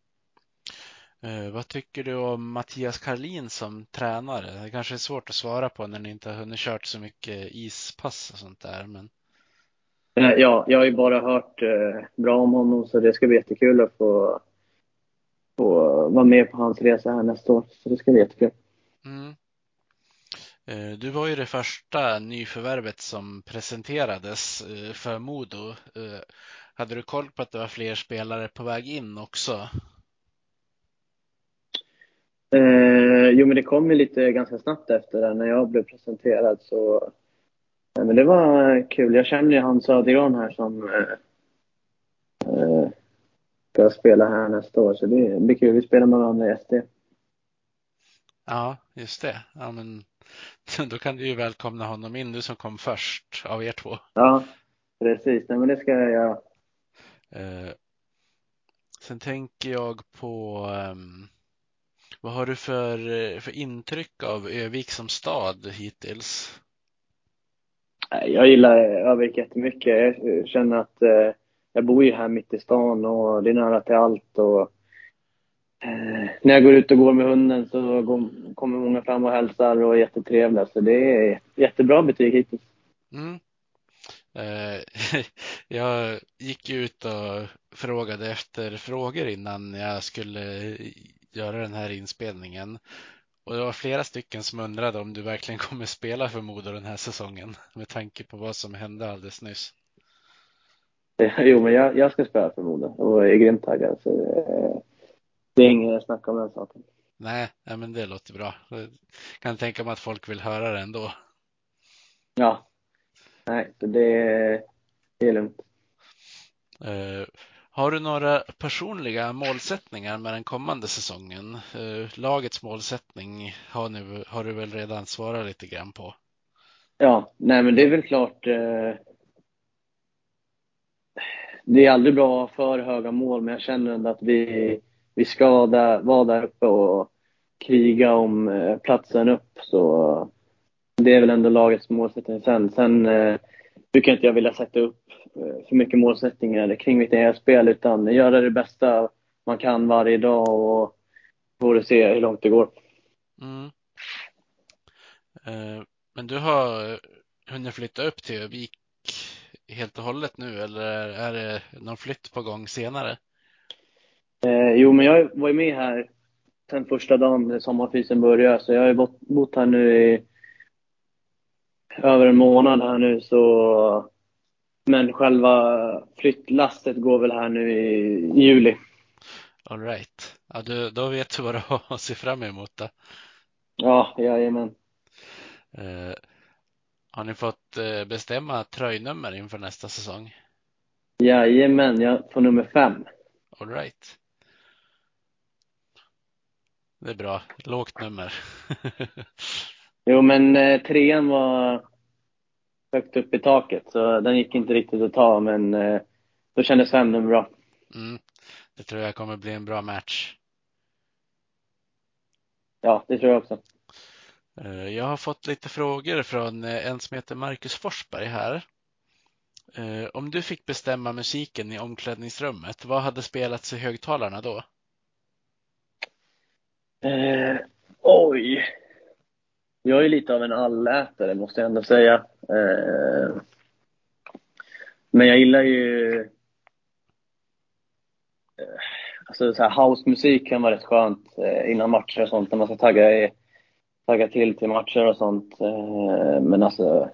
[SPEAKER 1] Eh, vad tycker du om Mattias Karlin som tränare? Det kanske är svårt att svara på när ni inte har hunnit kört så mycket ispass och sånt där. Men...
[SPEAKER 2] Eh, ja, jag har ju bara hört eh, bra om honom så det ska bli jättekul att få, få vara med på hans resa här nästa år. Så det ska bli jättekul. Mm.
[SPEAKER 1] Eh, du var ju det första nyförvärvet som presenterades eh, för Modo. Eh, hade du koll på att det var fler spelare på väg in också?
[SPEAKER 2] Eh, jo, men det kom ju lite ganska snabbt efter det när jag blev presenterad. Så, eh, men det var kul. Jag känner ju han Södergran här som eh, ska spela här nästa år. Så det blir kul. Vi spelar med varandra i SD.
[SPEAKER 1] Ja, just det. Ja, men då kan du ju välkomna honom in, du som kom först av er två.
[SPEAKER 2] Ja, precis. Nej, men det ska jag göra. Eh,
[SPEAKER 1] sen tänker jag på um, vad har du för, för intryck av Övik som stad hittills?
[SPEAKER 2] Jag gillar Övik jättemycket. Jag känner att eh, jag bor ju här mitt i stan och det är nära till allt. Och Eh, när jag går ut och går med hunden så går, kommer många fram och hälsar och är jättetrevliga. Så det är jättebra betyg hittills. Mm.
[SPEAKER 1] Eh, jag gick ut och frågade efter frågor innan jag skulle göra den här inspelningen. Och det var flera stycken som undrade om du verkligen kommer spela för Modo den här säsongen med tanke på vad som hände alldeles nyss.
[SPEAKER 2] Jo, men jag, jag ska spela för Modo och är grymt taggad. Så, eh, det är inget snack om den saken.
[SPEAKER 1] Nej, nej, men det låter bra. Jag kan tänka mig att folk vill höra det ändå.
[SPEAKER 2] Ja, nej, det, det är lugnt.
[SPEAKER 1] Uh, har du några personliga målsättningar med den kommande säsongen? Uh, lagets målsättning har, nu, har du väl redan svarat lite grann på?
[SPEAKER 2] Ja, nej men det är väl klart. Uh, det är aldrig bra att ha för höga mål, men jag känner ändå att vi vi ska där, vara där uppe och kriga om eh, platsen upp. Så det är väl ändå lagets målsättning. Sen, sen eh, brukar inte jag vilja sätta upp eh, för mycket målsättningar kring mitt eget spel utan göra det bästa man kan varje dag och får se hur långt det går. Mm.
[SPEAKER 1] Eh, men du har hunnit flytta upp till Vik helt och hållet nu eller är det någon flytt på gång senare?
[SPEAKER 2] Eh, jo, men jag var ju med här sen första dagen sommarfysen började, så jag har ju bott, bott här nu i över en månad här nu så men själva flyttlasset går väl här nu i, i juli.
[SPEAKER 1] All right. Ja, du, då vet du vad du har att se fram emot då.
[SPEAKER 2] Ja, jajamän.
[SPEAKER 1] Eh, har ni fått eh, bestämma tröjnummer inför nästa säsong?
[SPEAKER 2] Jajamän, jag får nummer fem.
[SPEAKER 1] All right. Det är bra. Lågt nummer.
[SPEAKER 2] jo, men eh, trean var högt upp i taket, så den gick inte riktigt att ta, men eh, då kändes fem nummer bra.
[SPEAKER 1] Mm. Det tror jag kommer bli en bra match.
[SPEAKER 2] Ja, det tror jag också.
[SPEAKER 1] Eh, jag har fått lite frågor från eh, en som heter Marcus Forsberg här. Eh, om du fick bestämma musiken i omklädningsrummet, vad hade spelats i högtalarna då?
[SPEAKER 2] Eh, oj. Jag är lite av en allätare, måste jag ändå säga. Eh, men jag gillar ju... Eh, alltså så här, housemusik kan vara rätt skönt eh, innan matcher och sånt, när man ska tagga, tagga till till matcher och sånt. Eh, men alltså...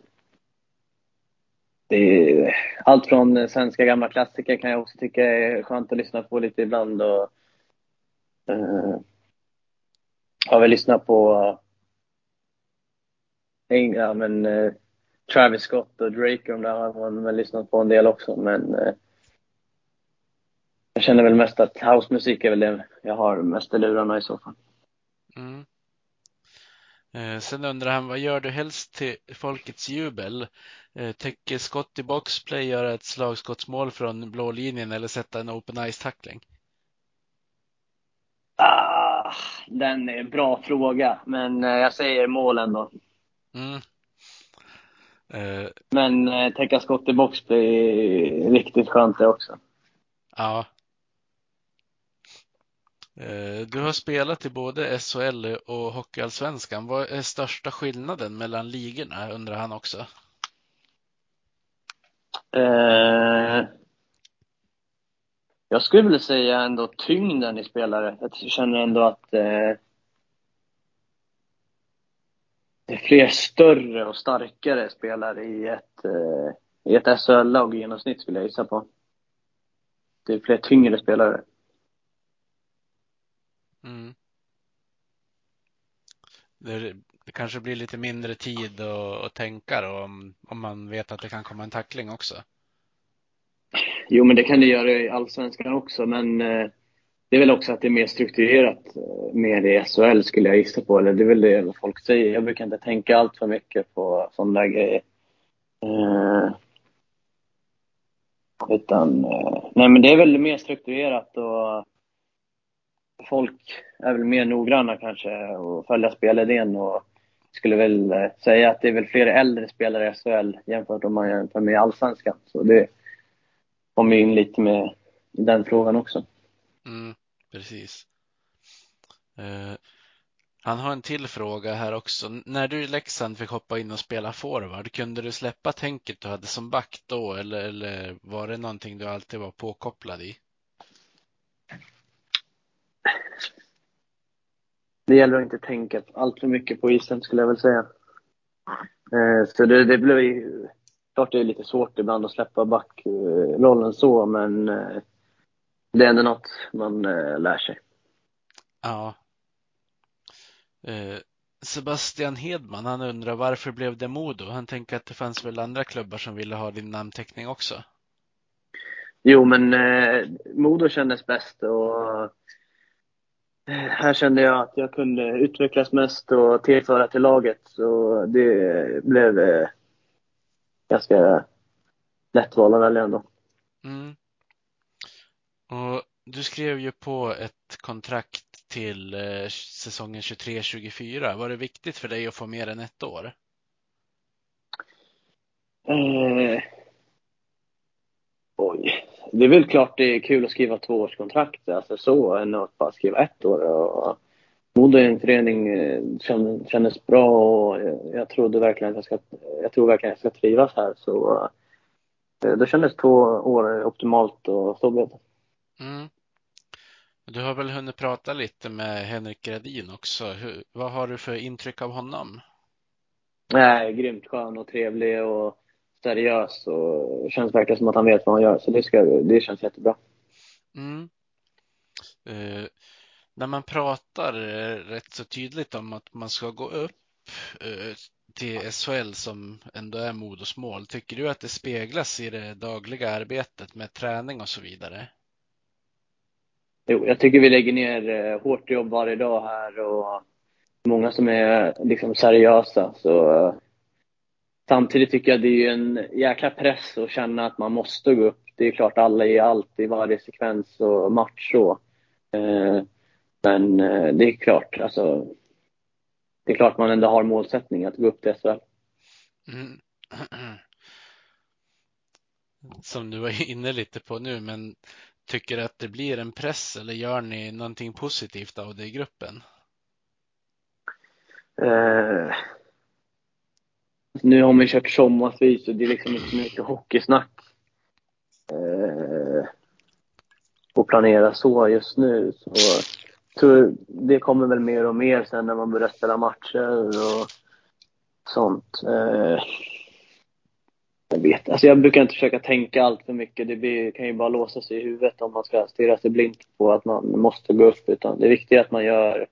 [SPEAKER 2] Det är, allt från svenska gamla klassiker kan jag också tycka är skönt att lyssna på lite ibland. Och, eh, har väl lyssnat på ja, men, eh, Travis Scott och Drake och de där har man väl lyssnat på en del också, men eh, jag känner väl mest att housemusik är väl det jag har mest i lurarna i så fall.
[SPEAKER 1] Mm. Eh, sen undrar han, vad gör du helst till folkets jubel? Eh, tänker skott i boxplay göra ett slagskottsmål från blå linjen eller sätta en open ice-tackling?
[SPEAKER 2] Ah, den är en bra fråga, men eh, jag säger mål ändå.
[SPEAKER 1] Mm. Eh,
[SPEAKER 2] Men eh, täcka skott i box blir riktigt skönt det också.
[SPEAKER 1] ja. Eh, du har spelat i både SHL och Hockeyallsvenskan. Vad är största skillnaden mellan ligorna undrar han också.
[SPEAKER 2] Eh, jag skulle vilja säga ändå tyngden i spelare. Jag känner ändå att eh, det är fler större och starkare spelare i ett, eh, i ett SHL-lag i genomsnitt skulle jag gissa på. Det är fler tyngre spelare.
[SPEAKER 1] Mm. Det, det kanske blir lite mindre tid att, att tänka då, om, om man vet att det kan komma en tackling också.
[SPEAKER 2] Jo, men det kan det göra i Allsvenskan också, men eh, det är väl också att det är mer strukturerat eh, mer i SHL skulle jag gissa på. Eller det är väl det folk säger. Jag brukar inte tänka allt för mycket på sådana där grejer. Eh, utan, eh, nej men det är väl mer strukturerat och folk är väl mer noggranna kanske och följer spelidén och skulle väl eh, säga att det är väl fler äldre spelare i SHL jämfört om man jämför med Allsvenskan. Så det kommer in lite med den frågan också.
[SPEAKER 1] Mm, precis. Eh, han har en till fråga här också. När du i Leksand fick hoppa in och spela forward, kunde du släppa tänket du hade som back då eller, eller var det någonting du alltid var påkopplad i?
[SPEAKER 2] Det gäller att inte tänka allt för mycket på isen skulle jag väl säga. Eh, så det, det blev klart det är lite svårt ibland att släppa backrollen så, men eh, det är ändå något man eh, lär sig.
[SPEAKER 1] Ja. Eh, Sebastian Hedman, han undrar varför blev det Modo? Han tänker att det fanns väl andra klubbar som ville ha din namnteckning också?
[SPEAKER 2] Jo, men eh, Modo kändes bäst och eh, här kände jag att jag kunde utvecklas mest och tillföra till laget. Så det blev eh, ganska lätt val att välja ändå.
[SPEAKER 1] Mm. Och du skrev ju på ett kontrakt till eh, säsongen 23-24. Var det viktigt för dig att få mer än ett år?
[SPEAKER 2] Eh, oj. Det är väl klart det är kul att skriva tvåårskontrakt, alltså så, än att bara skriva ett år. Och Modo är en förening eh, som kändes bra och jag trodde verkligen att jag ska, jag tror verkligen att jag ska trivas här. Så eh, då kändes två år optimalt och så blev det.
[SPEAKER 1] Mm. Du har väl hunnit prata lite med Henrik Gradin också. Hur, vad har du för intryck av honom?
[SPEAKER 2] Nej, grymt skön och trevlig och seriös och känns verkligen som att han vet vad han gör. Så det, ska, det känns jättebra.
[SPEAKER 1] Mm. Eh, när man pratar eh, rätt så tydligt om att man ska gå upp eh, till SHL som ändå är Modos mål. Tycker du att det speglas i det dagliga arbetet med träning och så vidare?
[SPEAKER 2] Jo, jag tycker vi lägger ner eh, hårt jobb varje dag här och många som är liksom seriösa. Så, samtidigt tycker jag det är en jäkla press att känna att man måste gå upp. Det är klart alla ger allt i varje sekvens och match Och, Eh, men eh, det är klart, alltså. Det är klart man ändå har målsättning att gå upp till SHL.
[SPEAKER 1] Mm. Som du var inne lite på nu, men tycker du att det blir en press eller gör ni någonting positivt av det i gruppen?
[SPEAKER 2] Eh, nu har man kört sommarvis och det är liksom inte mycket hockeysnack. Eh, och planera så just nu. Så, tror det kommer väl mer och mer sen när man börjar spela matcher och sånt. Eh, jag vet alltså jag brukar inte försöka tänka allt för mycket. Det blir, kan ju bara låsa sig i huvudet om man ska stirra sig blind på att man måste gå upp. Utan det viktiga är att man gör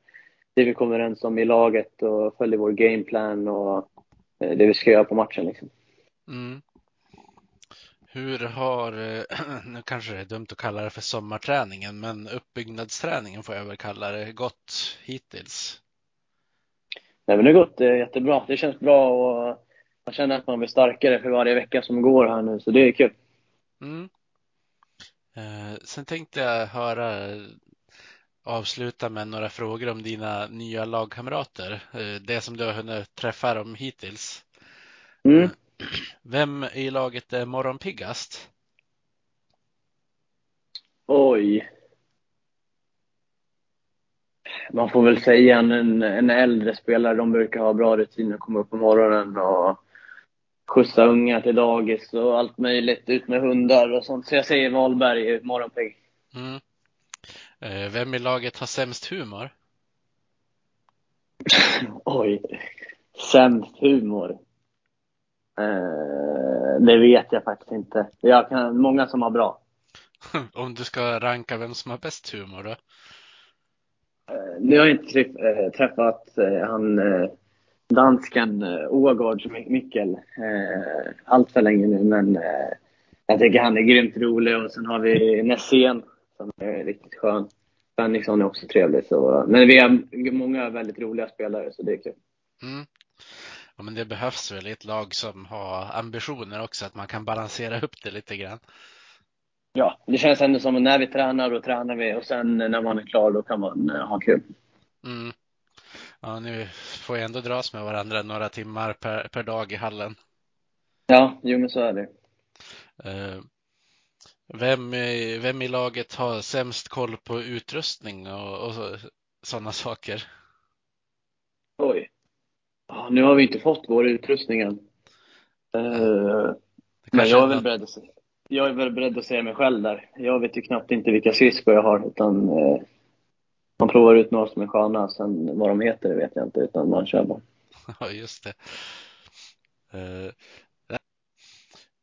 [SPEAKER 2] det vi kommer överens om i laget och följer vår gameplan och eh, det vi ska göra på matchen. Liksom.
[SPEAKER 1] Mm. Hur har, eh, nu kanske det är dumt att kalla det för sommarträningen, men uppbyggnadsträningen får jag väl kalla det, gått hittills?
[SPEAKER 2] Nej, men det har gått eh, jättebra. Det känns bra och man känner att man blir starkare för varje vecka som går här nu, så det är kul.
[SPEAKER 1] Mm. Eh, sen tänkte jag höra, avsluta med några frågor om dina nya lagkamrater. Det som du har hunnit träffa dem hittills.
[SPEAKER 2] Mm.
[SPEAKER 1] Vem i laget är morgonpiggast?
[SPEAKER 2] Oj. Man får väl säga en, en äldre spelare. De brukar ha bra rutiner, komma upp på morgonen och skjutsa unga till dagis och allt möjligt. Ut med hundar och sånt. Så jag säger Wahlberg, morgonpigg.
[SPEAKER 1] Mm. Eh, Vem i laget har sämst humor?
[SPEAKER 2] Oj. Sämst humor. Eh, det vet jag faktiskt inte. Jag kan, många som har bra.
[SPEAKER 1] Om du ska ranka vem som har bäst humor då?
[SPEAKER 2] Eh, Nu har jag inte träff, eh, träffat eh, han eh, dansken eh, Ågårds Mi- Mikkel allt för länge nu, men jag tycker han är grymt rolig. Och sen har vi Nässén som är riktigt skön. Bennison är också trevlig. Så, men vi har många väldigt roliga spelare, så det är kul.
[SPEAKER 1] Mm. Ja, men det behövs väl i ett lag som har ambitioner också, att man kan balansera upp det lite grann.
[SPEAKER 2] Ja, det känns ändå som att när vi tränar, då tränar vi. Och sen när man är klar, då kan man eh, ha kul.
[SPEAKER 1] Mm. Ja, ni får ju ändå dras med varandra några timmar per, per dag i hallen.
[SPEAKER 2] Ja, jo men så är det.
[SPEAKER 1] Eh, Vem, vem i laget har sämst koll på utrustning och, och sådana saker?
[SPEAKER 2] Ja, nu har vi inte fått vår utrustning än.
[SPEAKER 1] Det
[SPEAKER 2] Men jag är väl beredd att se, jag är väl beredd att se mig själv där. Jag vet ju knappt inte vilka skridskor jag har utan eh, man provar ut några som är sköna, sen vad de heter vet jag inte utan man kör bara.
[SPEAKER 1] Ja, just det. Eh,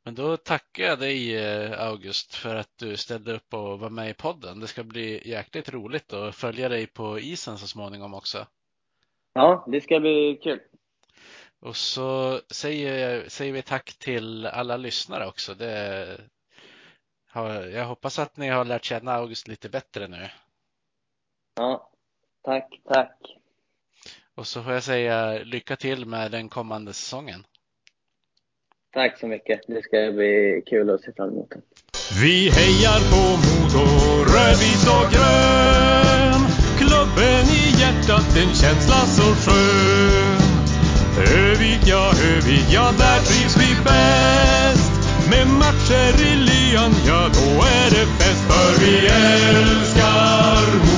[SPEAKER 1] Men då tackar jag dig August för att du ställde upp och var med i podden. Det ska bli jäkligt roligt att följa dig på isen så småningom också.
[SPEAKER 2] Ja, det ska bli kul.
[SPEAKER 1] Och så säger, säger vi tack till alla lyssnare också. Det jag hoppas att ni har lärt känna August lite bättre nu.
[SPEAKER 2] Ja, tack, tack.
[SPEAKER 1] Och så får jag säga lycka till med den kommande säsongen.
[SPEAKER 2] Tack så mycket. Det ska bli kul att se fram emot det.
[SPEAKER 3] Vi hejar på Modo, rödvit och grön. Klubben i hjärtat, en känsla så skön. Övik, ja Övik, ja där trivs vi bäst. Med matcher i lyan, ja då är det fest. För vi älskar